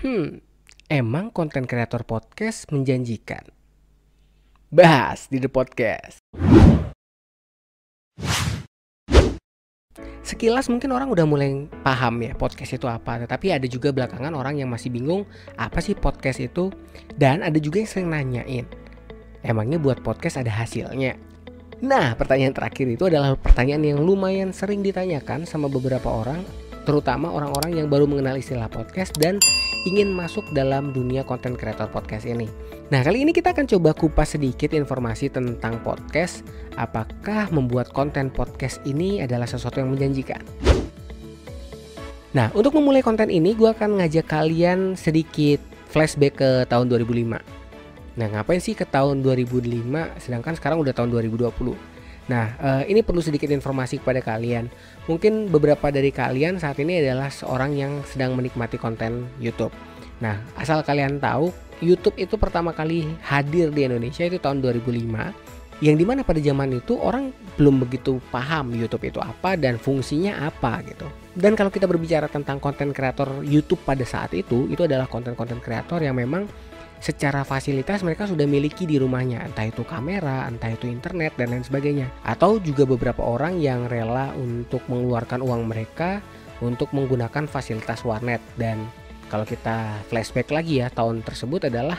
Hmm, emang konten kreator podcast menjanjikan? Bahas di The Podcast. Sekilas mungkin orang udah mulai paham ya podcast itu apa, tetapi ada juga belakangan orang yang masih bingung apa sih podcast itu dan ada juga yang sering nanyain, emangnya buat podcast ada hasilnya? Nah, pertanyaan terakhir itu adalah pertanyaan yang lumayan sering ditanyakan sama beberapa orang, terutama orang-orang yang baru mengenal istilah podcast dan ingin masuk dalam dunia konten kreator podcast ini. Nah, kali ini kita akan coba kupas sedikit informasi tentang podcast. Apakah membuat konten podcast ini adalah sesuatu yang menjanjikan? Nah, untuk memulai konten ini, gue akan ngajak kalian sedikit flashback ke tahun 2005. Nah, ngapain sih ke tahun 2005 sedangkan sekarang udah tahun 2020? Nah, uh, ini perlu sedikit informasi kepada kalian. Mungkin beberapa dari kalian saat ini adalah seorang yang sedang menikmati konten YouTube. Nah, asal kalian tahu, YouTube itu pertama kali hadir di Indonesia itu tahun 2005 yang di mana pada zaman itu orang belum begitu paham YouTube itu apa dan fungsinya apa gitu. Dan kalau kita berbicara tentang konten kreator YouTube pada saat itu, itu adalah konten-konten kreator yang memang secara fasilitas mereka sudah miliki di rumahnya, entah itu kamera, entah itu internet dan lain sebagainya. Atau juga beberapa orang yang rela untuk mengeluarkan uang mereka untuk menggunakan fasilitas warnet. Dan kalau kita flashback lagi ya tahun tersebut adalah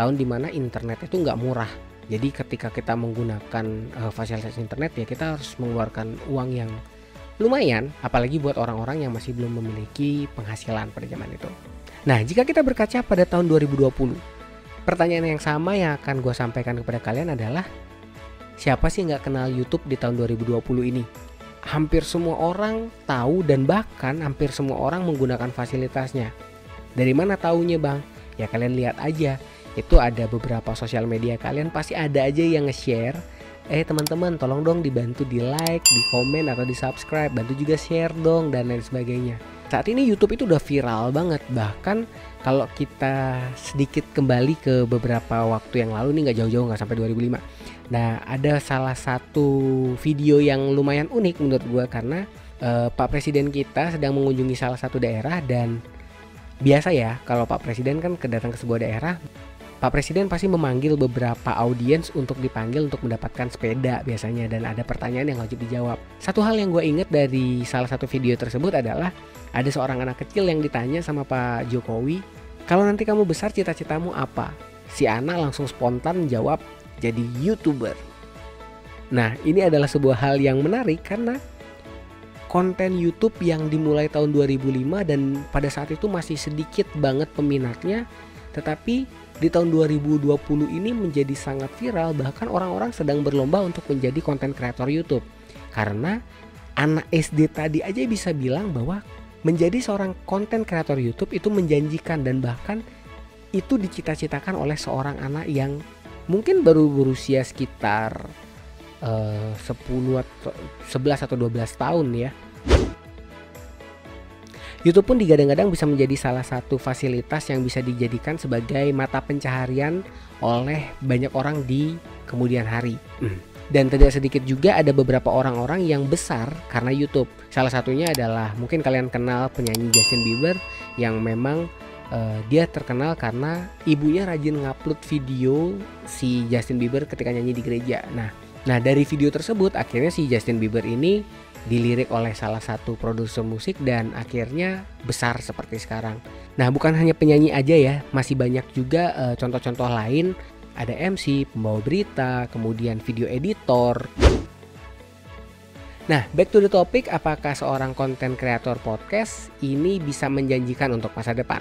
tahun di mana internet itu nggak murah. Jadi ketika kita menggunakan uh, fasilitas internet ya kita harus mengeluarkan uang yang lumayan. Apalagi buat orang-orang yang masih belum memiliki penghasilan pada zaman itu. Nah jika kita berkaca pada tahun 2020 pertanyaan yang sama yang akan gue sampaikan kepada kalian adalah siapa sih nggak kenal YouTube di tahun 2020 ini? Hampir semua orang tahu dan bahkan hampir semua orang menggunakan fasilitasnya. Dari mana taunya bang? Ya kalian lihat aja. Itu ada beberapa sosial media kalian pasti ada aja yang nge-share. Eh teman-teman tolong dong dibantu di like, di komen atau di subscribe. Bantu juga share dong dan lain sebagainya saat ini YouTube itu udah viral banget. Bahkan kalau kita sedikit kembali ke beberapa waktu yang lalu nih nggak jauh-jauh nggak sampai 2005 nah ada salah satu video yang lumayan unik menurut gue karena uh, Pak Presiden kita sedang mengunjungi salah satu daerah dan biasa ya kalau Pak Presiden kan kedatang ke sebuah daerah Pak Presiden pasti memanggil beberapa audiens untuk dipanggil untuk mendapatkan sepeda biasanya dan ada pertanyaan yang wajib dijawab. Satu hal yang gue inget dari salah satu video tersebut adalah ada seorang anak kecil yang ditanya sama Pak Jokowi, kalau nanti kamu besar cita-citamu apa? Si anak langsung spontan jawab jadi youtuber. Nah ini adalah sebuah hal yang menarik karena konten YouTube yang dimulai tahun 2005 dan pada saat itu masih sedikit banget peminatnya tetapi di tahun 2020 ini menjadi sangat viral bahkan orang-orang sedang berlomba untuk menjadi konten kreator YouTube. Karena anak SD tadi aja bisa bilang bahwa menjadi seorang konten kreator YouTube itu menjanjikan dan bahkan itu dicita-citakan oleh seorang anak yang mungkin baru berusia sekitar uh, 10 atau 11 atau 12 tahun ya YouTube pun digadang-gadang bisa menjadi salah satu fasilitas yang bisa dijadikan sebagai mata pencaharian oleh banyak orang di kemudian hari. Hmm. Dan tidak sedikit juga ada beberapa orang-orang yang besar karena YouTube. Salah satunya adalah mungkin kalian kenal penyanyi Justin Bieber yang memang uh, dia terkenal karena ibunya rajin ngupload video si Justin Bieber ketika nyanyi di gereja. Nah, nah dari video tersebut akhirnya si Justin Bieber ini dilirik oleh salah satu produser musik dan akhirnya besar seperti sekarang. Nah, bukan hanya penyanyi aja ya, masih banyak juga eh, contoh-contoh uh, lain. Ada MC, pembawa berita, kemudian video editor. Nah, back to the topic, apakah seorang konten kreator podcast ini bisa menjanjikan untuk masa depan?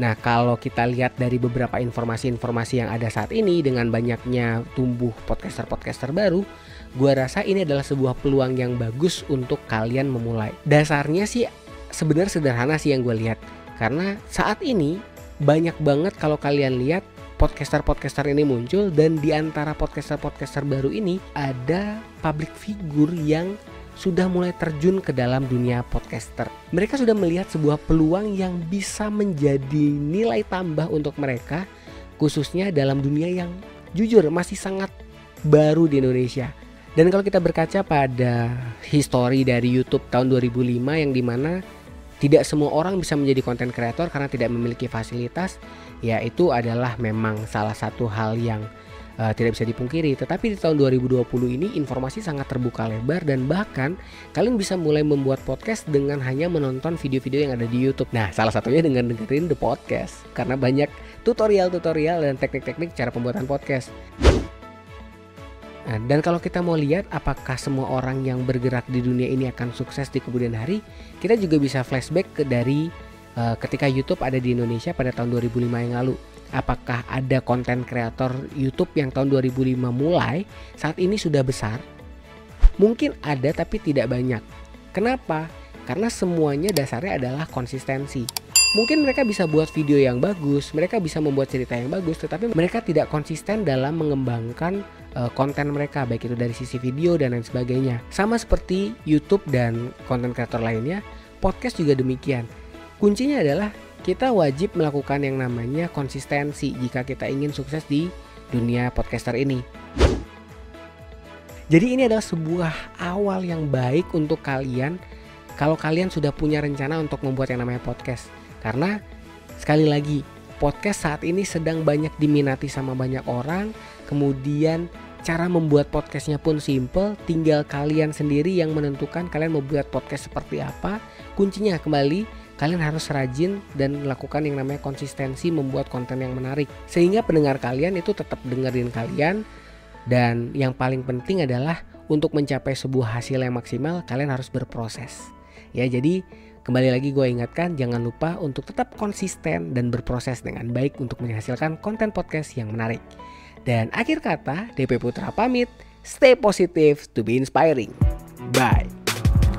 Nah, kalau kita lihat dari beberapa informasi-informasi yang ada saat ini dengan banyaknya tumbuh podcaster-podcaster baru, Gua rasa ini adalah sebuah peluang yang bagus untuk kalian memulai. Dasarnya sih sebenarnya sederhana sih yang gue lihat. Karena saat ini banyak banget kalau kalian lihat podcaster-podcaster ini muncul dan di antara podcaster-podcaster baru ini ada public figure yang sudah mulai terjun ke dalam dunia podcaster. Mereka sudah melihat sebuah peluang yang bisa menjadi nilai tambah untuk mereka khususnya dalam dunia yang jujur masih sangat baru di Indonesia. Dan kalau kita berkaca pada histori dari YouTube tahun 2005 yang di mana tidak semua orang bisa menjadi konten kreator karena tidak memiliki fasilitas ya itu adalah memang salah satu hal yang uh, tidak bisa dipungkiri. Tetapi di tahun 2020 ini informasi sangat terbuka lebar dan bahkan kalian bisa mulai membuat podcast dengan hanya menonton video-video yang ada di YouTube. Nah, salah satunya dengan dengerin the podcast karena banyak tutorial-tutorial dan teknik-teknik cara pembuatan podcast. Nah, dan kalau kita mau lihat apakah semua orang yang bergerak di dunia ini akan sukses di kemudian hari, kita juga bisa flashback ke dari uh, ketika YouTube ada di Indonesia pada tahun 2005 yang lalu apakah ada konten kreator YouTube yang tahun 2005 mulai saat ini sudah besar? Mungkin ada tapi tidak banyak. Kenapa? Karena semuanya dasarnya adalah konsistensi. Mungkin mereka bisa buat video yang bagus, mereka bisa membuat cerita yang bagus, tetapi mereka tidak konsisten dalam mengembangkan uh, konten mereka, baik itu dari sisi video dan lain sebagainya. Sama seperti YouTube dan konten kreator lainnya, podcast juga demikian. Kuncinya adalah kita wajib melakukan yang namanya konsistensi jika kita ingin sukses di dunia podcaster ini. Jadi ini adalah sebuah awal yang baik untuk kalian kalau kalian sudah punya rencana untuk membuat yang namanya podcast. Karena sekali lagi, podcast saat ini sedang banyak diminati sama banyak orang, kemudian cara membuat podcastnya pun simple, tinggal kalian sendiri yang menentukan kalian mau buat podcast seperti apa. Kuncinya kembali kalian harus rajin dan melakukan yang namanya konsistensi membuat konten yang menarik. Sehingga pendengar kalian itu tetap dengerin kalian. Dan yang paling penting adalah untuk mencapai sebuah hasil yang maksimal kalian harus berproses. Ya jadi kembali lagi gue ingatkan jangan lupa untuk tetap konsisten dan berproses dengan baik untuk menghasilkan konten podcast yang menarik. Dan akhir kata DP Putra pamit. Stay positive to be inspiring. Bye